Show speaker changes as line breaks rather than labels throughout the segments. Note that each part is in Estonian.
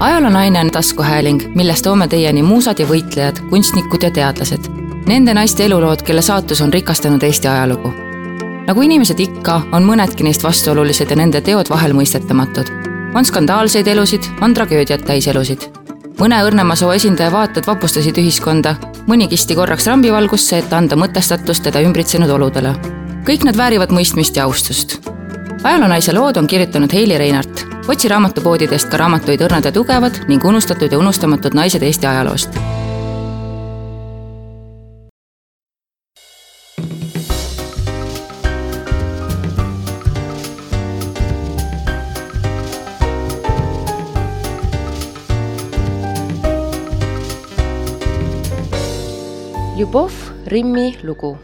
ajaloonaine on taskuhääling, milles toome teieni muusad ja võitlejad, kunstnikud ja teadlased. Nende naiste elulood, kelle saatus on rikastanud Eesti ajalugu. nagu inimesed ikka, on mõnedki neist vastuolulised ja nende teod vahel mõistetamatud. on skandaalseid elusid, on tragöödiat täis elusid. mõne õrnema soo esindaja vaated vapustasid ühiskonda, mõni kisti korraks rambivalgusse, et anda mõtestatust teda ümbritsenud oludele. kõik nad väärivad mõistmist ja austust ajaloonaise lood on kirjutanud Heili Reinart. Otsi raamatupoodidest ka raamatuid Õrnad ja tugevad ning unustatud ja unustamatud naised Eesti ajaloost.
Ljubov Rimmi lugu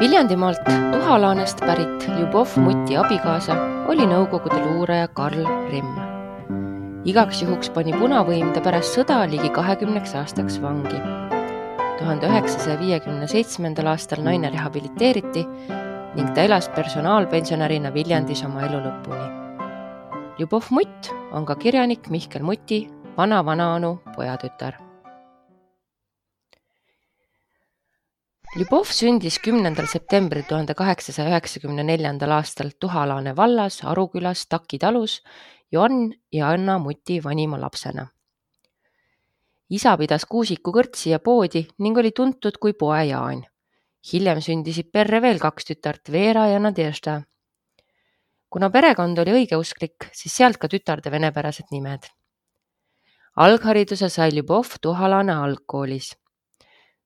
Viljandimaalt Tuhalaanest pärit Ljubov Muti abikaasa oli Nõukogude luuraja Karl Rimm. igaks juhuks pani punavõim ta pärast sõda ligi kahekümneks aastaks vangi. tuhande üheksasaja viiekümne seitsmendal aastal naine rehabiliteeriti ning ta elas personaalpensionärina Viljandis oma elu lõpuni. Ljubov Mutt on ka kirjanik Mihkel Muti vana-vanaonu pojatütar Ljubov sündis kümnendal septembril tuhande kaheksasaja üheksakümne neljandal aastal Tuhalaane vallas Arukülas Taki talus Johann ja Anna Muti vanima lapsena. isa pidas Kuusiku kõrtsi ja poodi ning oli tuntud kui poe Jaan. hiljem sündisid perre veel kaks tütart, Veera ja Nadežda. kuna perekond oli õigeusklik, siis sealt ka tütarde venepärased nimed. alghariduse sai Ljubov Tuhalaane algkoolis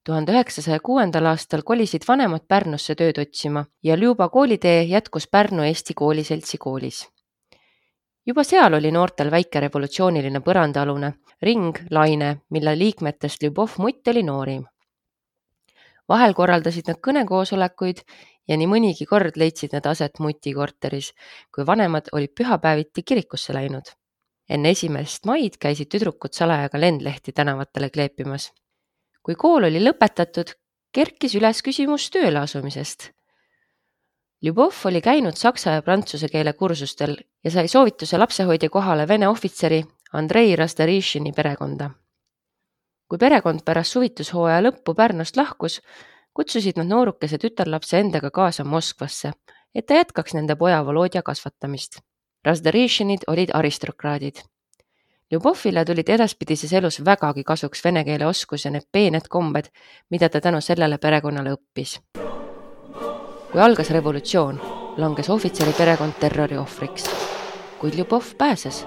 tuhande üheksasaja kuuendal aastal kolisid vanemad Pärnusse tööd otsima ja Ljuba koolitee jätkus Pärnu Eesti Kooliseltsi koolis. juba seal oli noortel väike revolutsiooniline põrandaalune ring Laine, mille liikmetest Ljubov Mutt oli noorim. vahel korraldasid nad kõnekoosolekuid ja nii mõnigi kord leidsid need aset Muti korteris, kui vanemad olid pühapäeviti kirikusse läinud. enne esimest maid käisid tüdrukud salaja ka lendlehti tänavatele kleepimas kui kool oli lõpetatud, kerkis üles küsimus tööle asumisest. Ljubov oli käinud saksa ja prantsuse keele kursustel ja sai soovituse lapsehoidja kohale Vene ohvitseri Andrei Rastorishini perekonda. kui perekond pärast suvitushooaja lõppu Pärnust lahkus, kutsusid nad noorukese tütarlapse endaga kaasa Moskvasse, et ta jätkaks nende poja Volodja kasvatamist. Rasdorishinid olid aristokraadid Ljubovile tulid edaspidises elus vägagi kasuks vene keele oskus ja need peened kombed, mida ta tänu sellele perekonnale õppis. kui algas revolutsioon, langes ohvitseri perekond terrori ohvriks, kuid Ljubov pääses.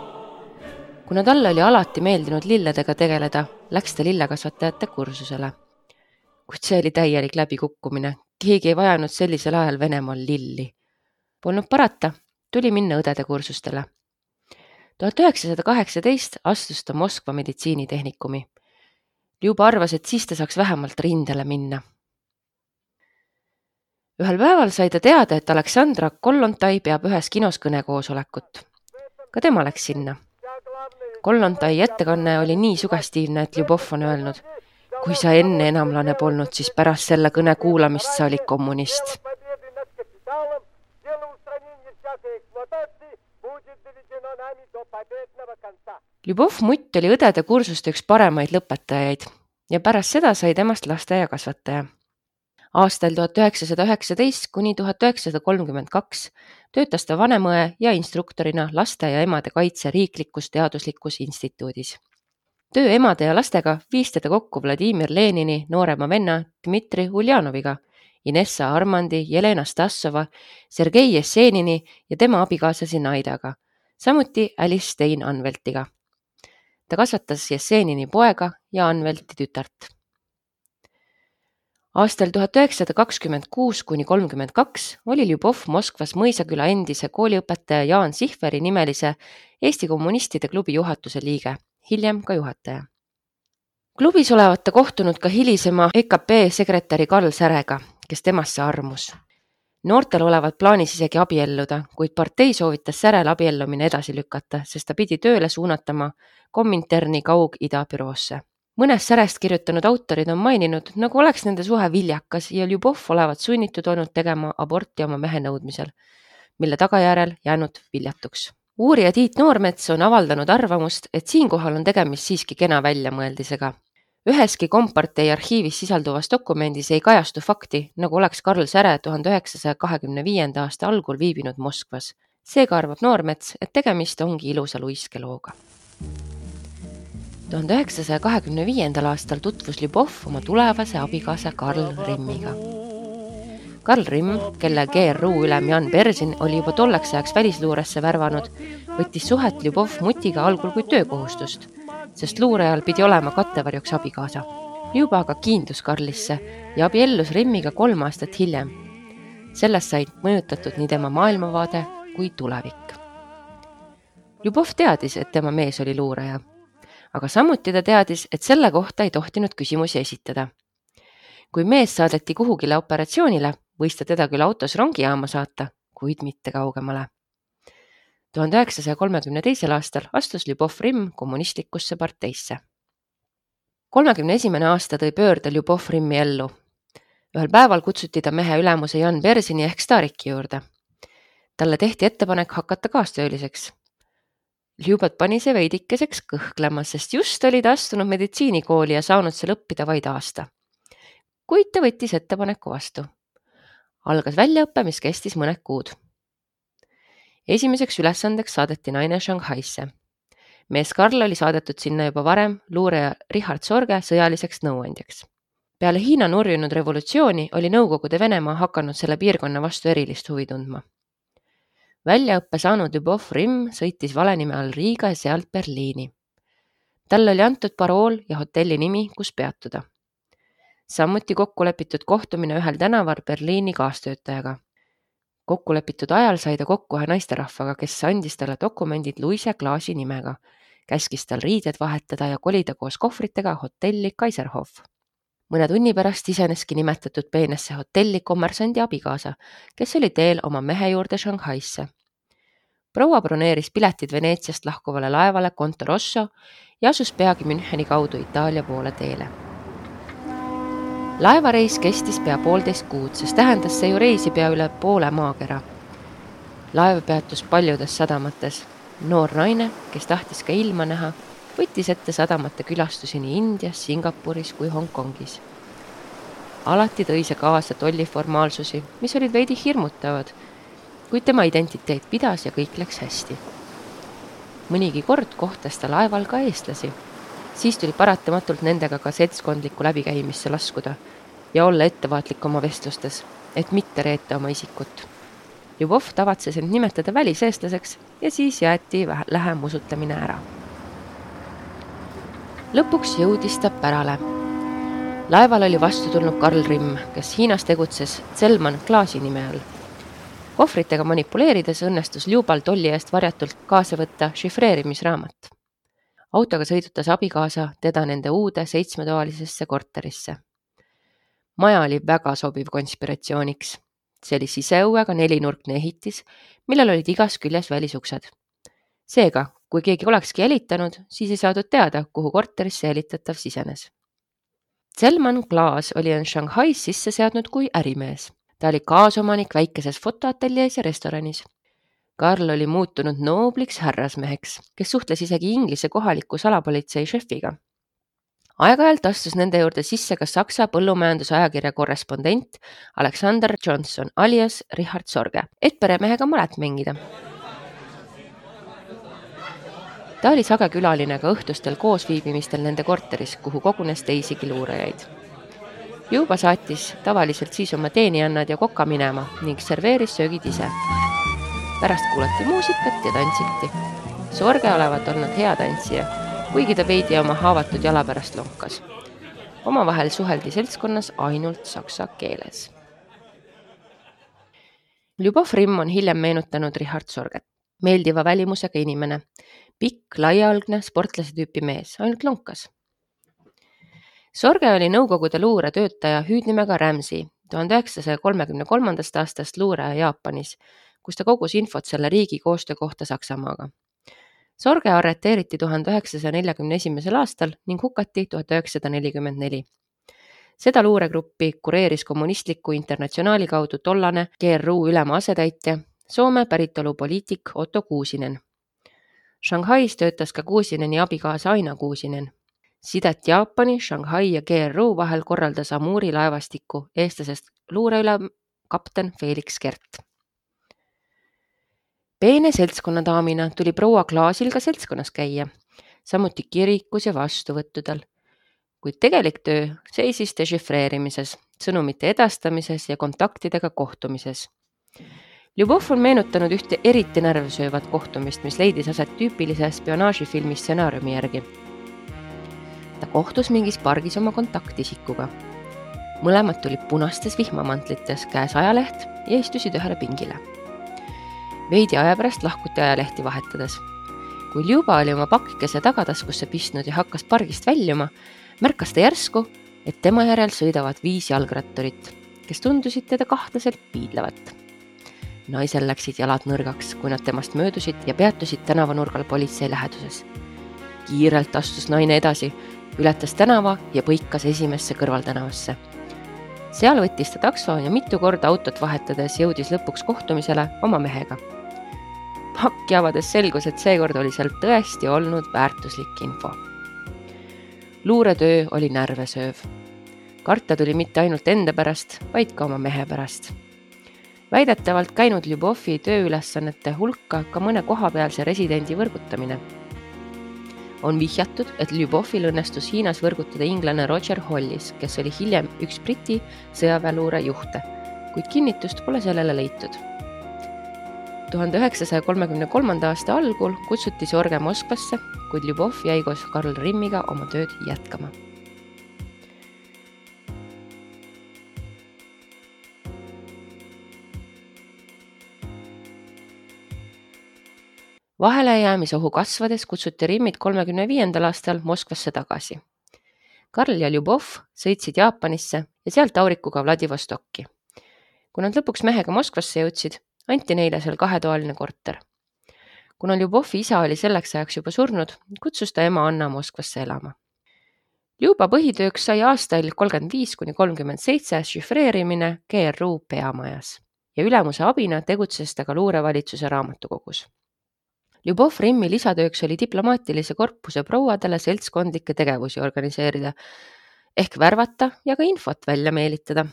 kuna talle oli alati meeldinud lilledega tegeleda, läks ta lillekasvatajate kursusele. kuid see oli täielik läbikukkumine, keegi ei vajanud sellisel ajal Venemaal lilli. Polnud parata, tuli minna õdede kursustele tuhat üheksasada kaheksateist astus ta Moskva meditsiinitehnikumi. Ljuba arvas, et siis ta saaks vähemalt rindele minna. ühel päeval sai ta teada, et Aleksandra Kollontai peab ühes kinos kõnekoosolekut. ka tema läks sinna. Kollontai ettekanne oli nii sugestiivne, et Ljubov on öelnud, kui sa enne enamlane polnud, siis pärast selle kõne kuulamist sa olid kommunist Ljubov Mutt oli õdede kursuste üks paremaid lõpetajaid ja pärast seda sai temast lasteaiakasvataja. aastal tuhat üheksasada üheksateist kuni tuhat üheksasada kolmkümmend kaks töötas ta vanemõe ja instruktorina laste ja emade kaitse riiklikus teaduslikus instituudis. töö emade ja lastega viis teda kokku Vladimir Lenini noorema venna Dmitri Uljanoviga Inessa Armandi, Jelena Stassova, Sergei Jessenini ja tema abikaasa Zinaidaga, samuti Alice Stein Anveltiga. ta kasvatas Jessenini poega ja Anvelti tütart. aastal tuhat üheksasada kakskümmend kuus kuni kolmkümmend kaks oli Ljubov Moskvas Mõisaküla endise kooliõpetaja Jaan Sihveri nimelise Eesti Kommunistide Klubi juhatuse liige, hiljem ka juhataja klubis olevat ta kohtunud ka hilisema EKP sekretäri Karl Särega, kes temasse armus. Noortel olevat plaanis isegi abielluda, kuid partei soovitas Särel abiellumine edasi lükata, sest ta pidi tööle suunatama Kominterni Kaug-Ida büroosse. mõnest Särest kirjutanud autorid on maininud, nagu oleks nende suhe viljakas ja Ljubov olevat sunnitud olnud tegema aborti oma mehe nõudmisel, mille tagajärjel jäänud viljatuks uurija Tiit Noormets on avaldanud arvamust, et siinkohal on tegemist siiski kena väljamõeldisega. Üheski kompartei arhiivis sisalduvas dokumendis ei kajastu fakti, nagu oleks Karl Säre tuhande üheksasaja kahekümne viienda aasta algul viibinud Moskvas. seega arvab Noormets, et tegemist ongi ilusa luiskelooga tuhande üheksasaja kahekümne viiendal aastal tutvus Ljubov oma tulevase abikaasa Karl Rimmiga. Karl Rimm, kelle GRU ülem Jan Bersin oli juba tolleks ajaks välisluuresse värvanud, võttis suhet Ljubov Mutiga algul kui töökohustust, sest luurajal pidi olema kattevarjuks abikaasa. Ljuba aga kiindus Karlisse ja abiellus Rimmiga kolm aastat hiljem. sellest said mõjutatud nii tema maailmavaade kui tulevik. Ljubov teadis, et tema mees oli luuraja, aga samuti ta teadis, et selle kohta ei tohtinud küsimusi esitada kui mees saadeti kuhugile operatsioonile, võis ta teda küll autos rongijaama saata, kuid mitte kaugemale. Tuhande üheksasaja kolmekümne teisel aastal astus Ljubov Rimm kommunistlikusse parteisse. kolmekümne esimene aasta tõi pöörde Ljubov Rimmi ellu. ühel päeval kutsuti ta mehe ülemuse Jan Bersini ehk Stariki juurde. talle tehti ettepanek hakata kaastööliseks Ljubot pani see veidikeseks kõhklema, sest just oli ta astunud meditsiinikooli ja saanud seal õppida vaid aasta. kuid ta võttis ettepaneku vastu algas väljaõpe, mis kestis mõned kuud. Esimeseks ülesandeks saadeti naine Shanghaisse. mees Karl oli saadetud sinna juba varem luuraja Richard Sorge sõjaliseks nõuandjaks. peale Hiina nurjunud revolutsiooni oli Nõukogude Venemaa hakanud selle piirkonna vastu erilist huvi tundma. väljaõppe saanud Lubov Rimm sõitis valenime all Riiga ja sealt Berliini. talle oli antud parool ja hotelli nimi, kus peatuda samuti kokku lepitud kohtumine ühel tänaval Berliini kaastöötajaga. Kokkulepitud ajal sai ta kokku ühe naisterahvaga, kes andis talle dokumendid Luise Klaasi nimega, käskis tal riided vahetada ja kolida koos kohvritega hotelli Kaiserhof. mõne tunni pärast siseneski nimetatud peenesse hotelli kommersandi abikaasa, kes oli teel oma mehe juurde Shanghaisse. Proua broneeris piletid Veneetsiast lahkuvale laevale Conto Rosso ja asus peagi Müncheni kaudu Itaalia poole teele laevareis kestis pea poolteist kuud, sest tähendas see ju reisi pea üle poole maakera. laev peatus paljudes sadamates. noor naine, kes tahtis ka ilma näha, võttis ette sadamate külastusi nii Indias, Singapuris kui Hongkongis. alati tõi see kaasa tolliformaalsusi, mis olid veidi hirmutavad, kuid tema identiteet pidas ja kõik läks hästi. mõnigi kord kohtas ta laeval ka eestlasi siis tuli paratamatult nendega ka seltskondlikku läbikäimisse laskuda ja olla ettevaatlik oma vestlustes, et mitte reeta oma isikut. Ljubov tavatses end nimetada väliseestlaseks ja siis jäeti lähem usutamine ära. lõpuks jõudis ta pärale. laeval oli vastu tulnud Karl Rimm, kes Hiinas tegutses Zelman Klaasi nime all. kohvritega manipuleerides õnnestus Ljubal tolli eest varjatult kaasa võtta šifreerimisraamat autoga sõidutas abikaasa teda nende uude seitsmetoalisesse korterisse. maja oli väga sobiv konspiratsiooniks. see oli siseõuega nelinurkne ehitis, millel olid igas küljes välisuksed. seega, kui keegi olekski jälitanud, siis ei saadud teada, kuhu korterisse jälitatav sisenes. Selman Klaas oli end Shanghais sisse seadnud kui ärimees. ta oli kaasomanik väikeses fotoateljees ja restoranis Karl oli muutunud noobliks härrasmeheks, kes suhtles isegi Inglise kohaliku salapolitsei šefiga. aeg-ajalt astus nende juurde sisse ka Saksa põllumajandusajakirja korrespondent Alexander Johnson alias Richard Sorge, et peremehega malet mängida. ta oli sage külaline ka õhtustel koosviibimistel nende korteris, kuhu kogunes teisigi luurajaid juba saatis tavaliselt siis oma teenijannad ja koka minema ning serveeris söögid ise pärast kuulati muusikat ja tantsiti. Sorge olevat olnud hea tantsija, kuigi ta veidi oma haavatud jala pärast lonkas. omavahel suheldi seltskonnas ainult saksa keeles. Ljubov Rimm on hiljem meenutanud Richard Sorget, meeldiva välimusega inimene, pikk, laiaalgne, sportlase tüüpi mees, ainult lonkas. Sorge oli Nõukogude luuretöötaja hüüdnimega Ramsey, tuhande üheksasaja kolmekümne kolmandast aastast luuraja Jaapanis kus ta kogus infot selle riigi koostöö kohta Saksamaaga. Sorge arreteeriti tuhande üheksasaja neljakümne esimesel aastal ning hukati tuhat üheksasada nelikümmend neli. seda luuregruppi kureeris kommunistliku internatsionaali kaudu tollane GRU ülema asetäitja, Soome päritolu poliitik Otto Kuusinen, Shanghais töötas ka Kuusineni abikaasa Aina Kuusinen. sidet Jaapani, Shanghai ja GRU vahel korraldas Amuri laevastiku eestlasest luureülem kapten Felix Kert. Peene seltskonnadaamina tuli proua Klaasil ka seltskonnas käia, samuti kirikus ja vastuvõttudel kuid tegelik töö seisis dešifreerimises, sõnumite edastamises ja kontaktidega kohtumises. Ljubov on meenutanud ühte eriti närvsöövat kohtumist, mis leidis aset tüüpilise spionaažifilmi stsenaariumi järgi. ta kohtus mingis pargis oma kontaktisikuga. mõlemad tulid punastes vihmamantlites, käes ajaleht ja istusid ühele pingile. Veidi aja pärast lahkuti ajalehti vahetades. kui Ljuba oli oma pakikese tagataskusse pistnud ja hakkas pargist väljuma, märkas ta järsku, et tema järel sõidavad viis jalgratturit, kes tundusid teda kahtlaselt piidlevat. naisel läksid jalad nõrgaks, kui nad temast möödusid ja peatusid tänavanurgal politsei läheduses. kiirelt astus naine edasi, ületas tänava ja põikas esimesse kõrvaltänavasse. Seal võttis ta takso ja mitu korda autot vahetades jõudis lõpuks kohtumisele oma mehega. pakki avades selgus, et seekord oli seal tõesti olnud väärtuslik info luuretöö oli närvesööv. karta tuli mitte ainult enda pärast, vaid ka oma mehe pärast. väidetavalt käinud Ljubovi tööülesannete hulka ka mõne kohapealse residendi võrgutamine. On vihjatud, et Ljubovil õnnestus Hiinas võrgutada inglane Roger Hollis, kes oli hiljem üks Briti sõjaväeluure juhte, kuid kinnitust pole sellele leitud tuhande üheksasaja kolmekümne kolmanda aasta algul kutsuti Sorge Moskvasse, kuid Ljubov jäi koos Karl Rimmiga oma tööd jätkama. Vahelejäämisohu kasvades kutsuti Rimmid kolmekümne viiendal aastal Moskvasse tagasi. Karl ja Ljubov sõitsid Jaapanisse ja sealt aurikuga Vladivostokki. kui nad lõpuks mehega Moskvasse jõudsid, anti neile seal kahetoaline korter. kuna Ljubovi isa oli selleks ajaks juba surnud, kutsus ta ema Anna Moskvasse elama. Ljuba põhitööks sai aastail kolmkümmend viis kuni kolmkümmend seitse šifreerimine GRU peamajas ja ülemuse abina tegutses ta ka luurevalitsuse raamatukogus. Ljubov Rimmi lisatööks oli diplomaatilise korpuse prouadele seltskondlikke tegevusi organiseerida ehk värvata ja ka infot välja meelitada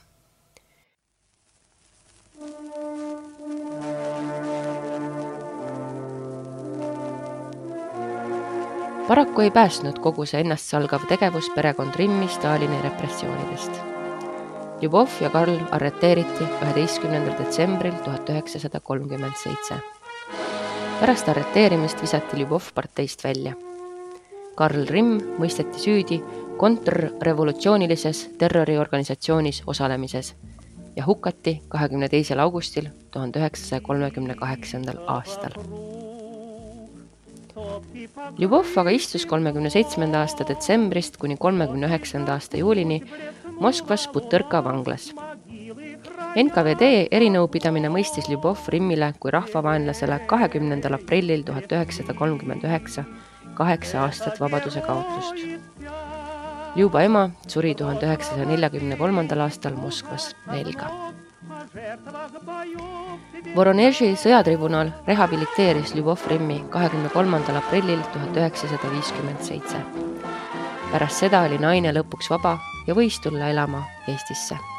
paraku ei päästnud kogu see ennastsalgav tegevus perekond Rimmi Stalini repressioonidest. Ljubov ja Karl arreteeriti üheteistkümnendal detsembril tuhat üheksasada kolmkümmend seitse. Pärast arreteerimist visati Ljubov parteist välja. Karl Rimm mõisteti süüdi kontrrevolutsioonilises terroriorganisatsioonis osalemises ja hukati kahekümne teisel augustil tuhande üheksasaja kolmekümne kaheksandal aastal Ljubov aga istus kolmekümne seitsmenda aasta detsembrist kuni kolmekümne üheksanda aasta juulini Moskvas Butõrka vanglas. NKVD erinõupidamine mõistis Ljubov Rimmile kui rahvavaenlasele kahekümnendal aprillil tuhat üheksasada kolmkümmend üheksa kaheksa aastat vabaduse kaotust. Ljuba ema suri tuhande üheksasaja neljakümne kolmandal aastal Moskvas nälga Voroneži sõjatribunal rehabiliteeris Ljubov Rimmi kahekümne kolmandal aprillil tuhat üheksasada viiskümmend seitse. pärast seda oli naine lõpuks vaba ja võis tulla elama Eestisse.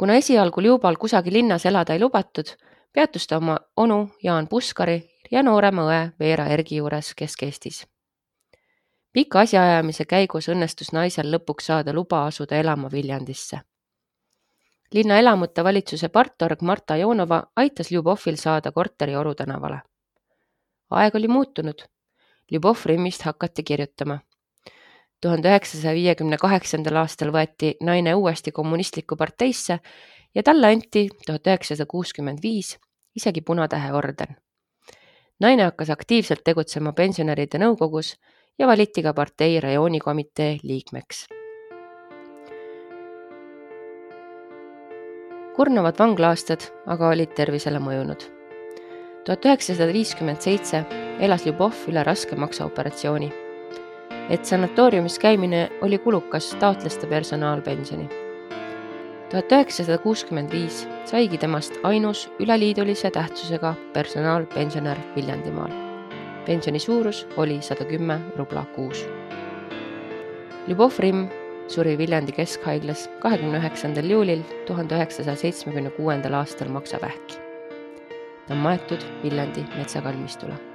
Kuna esialgu Ljubal kusagil linnas elada ei lubatud, peatus ta oma onu Jaan Puskari ja noorema õe Veera Ergi juures Kesk-Eestis pika asjaajamise käigus õnnestus naisel lõpuks saada luba asuda elama Viljandisse. linna elamute valitsuse partorg Marta Joonova aitas Ljubovil saada korteri Oru tänavale. aeg oli muutunud. Ljubov Rimmist hakati kirjutama. Tuhande üheksasaja viiekümne kaheksandal aastal võeti naine uuesti kommunistlikku parteisse ja talle anti tuhat üheksasada kuuskümmend viis isegi Punatähe orden. naine hakkas aktiivselt tegutsema pensionäride nõukogus ja valiti ka partei rajoonikomitee liikmeks. kurnavad vanglaaastad aga olid tervisele mõjunud. tuhat üheksasada viiskümmend seitse elas Ljubov üle raske maksaoperatsiooni. Et sanatooriumis käimine oli kulukas, taotles ta personaalpensioni. tuhat üheksasada kuuskümmend viis saigi temast ainus üleliidulise tähtsusega personaalpensionär Viljandimaal. pensioni suurus oli sada kümme rubla kuus. Ljubov Rimm suri Viljandi Keskhaiglas kahekümne üheksandal juulil tuhande üheksasaja seitsmekümne kuuendal aastal maksavähki. ta on maetud Viljandi metsakalmistule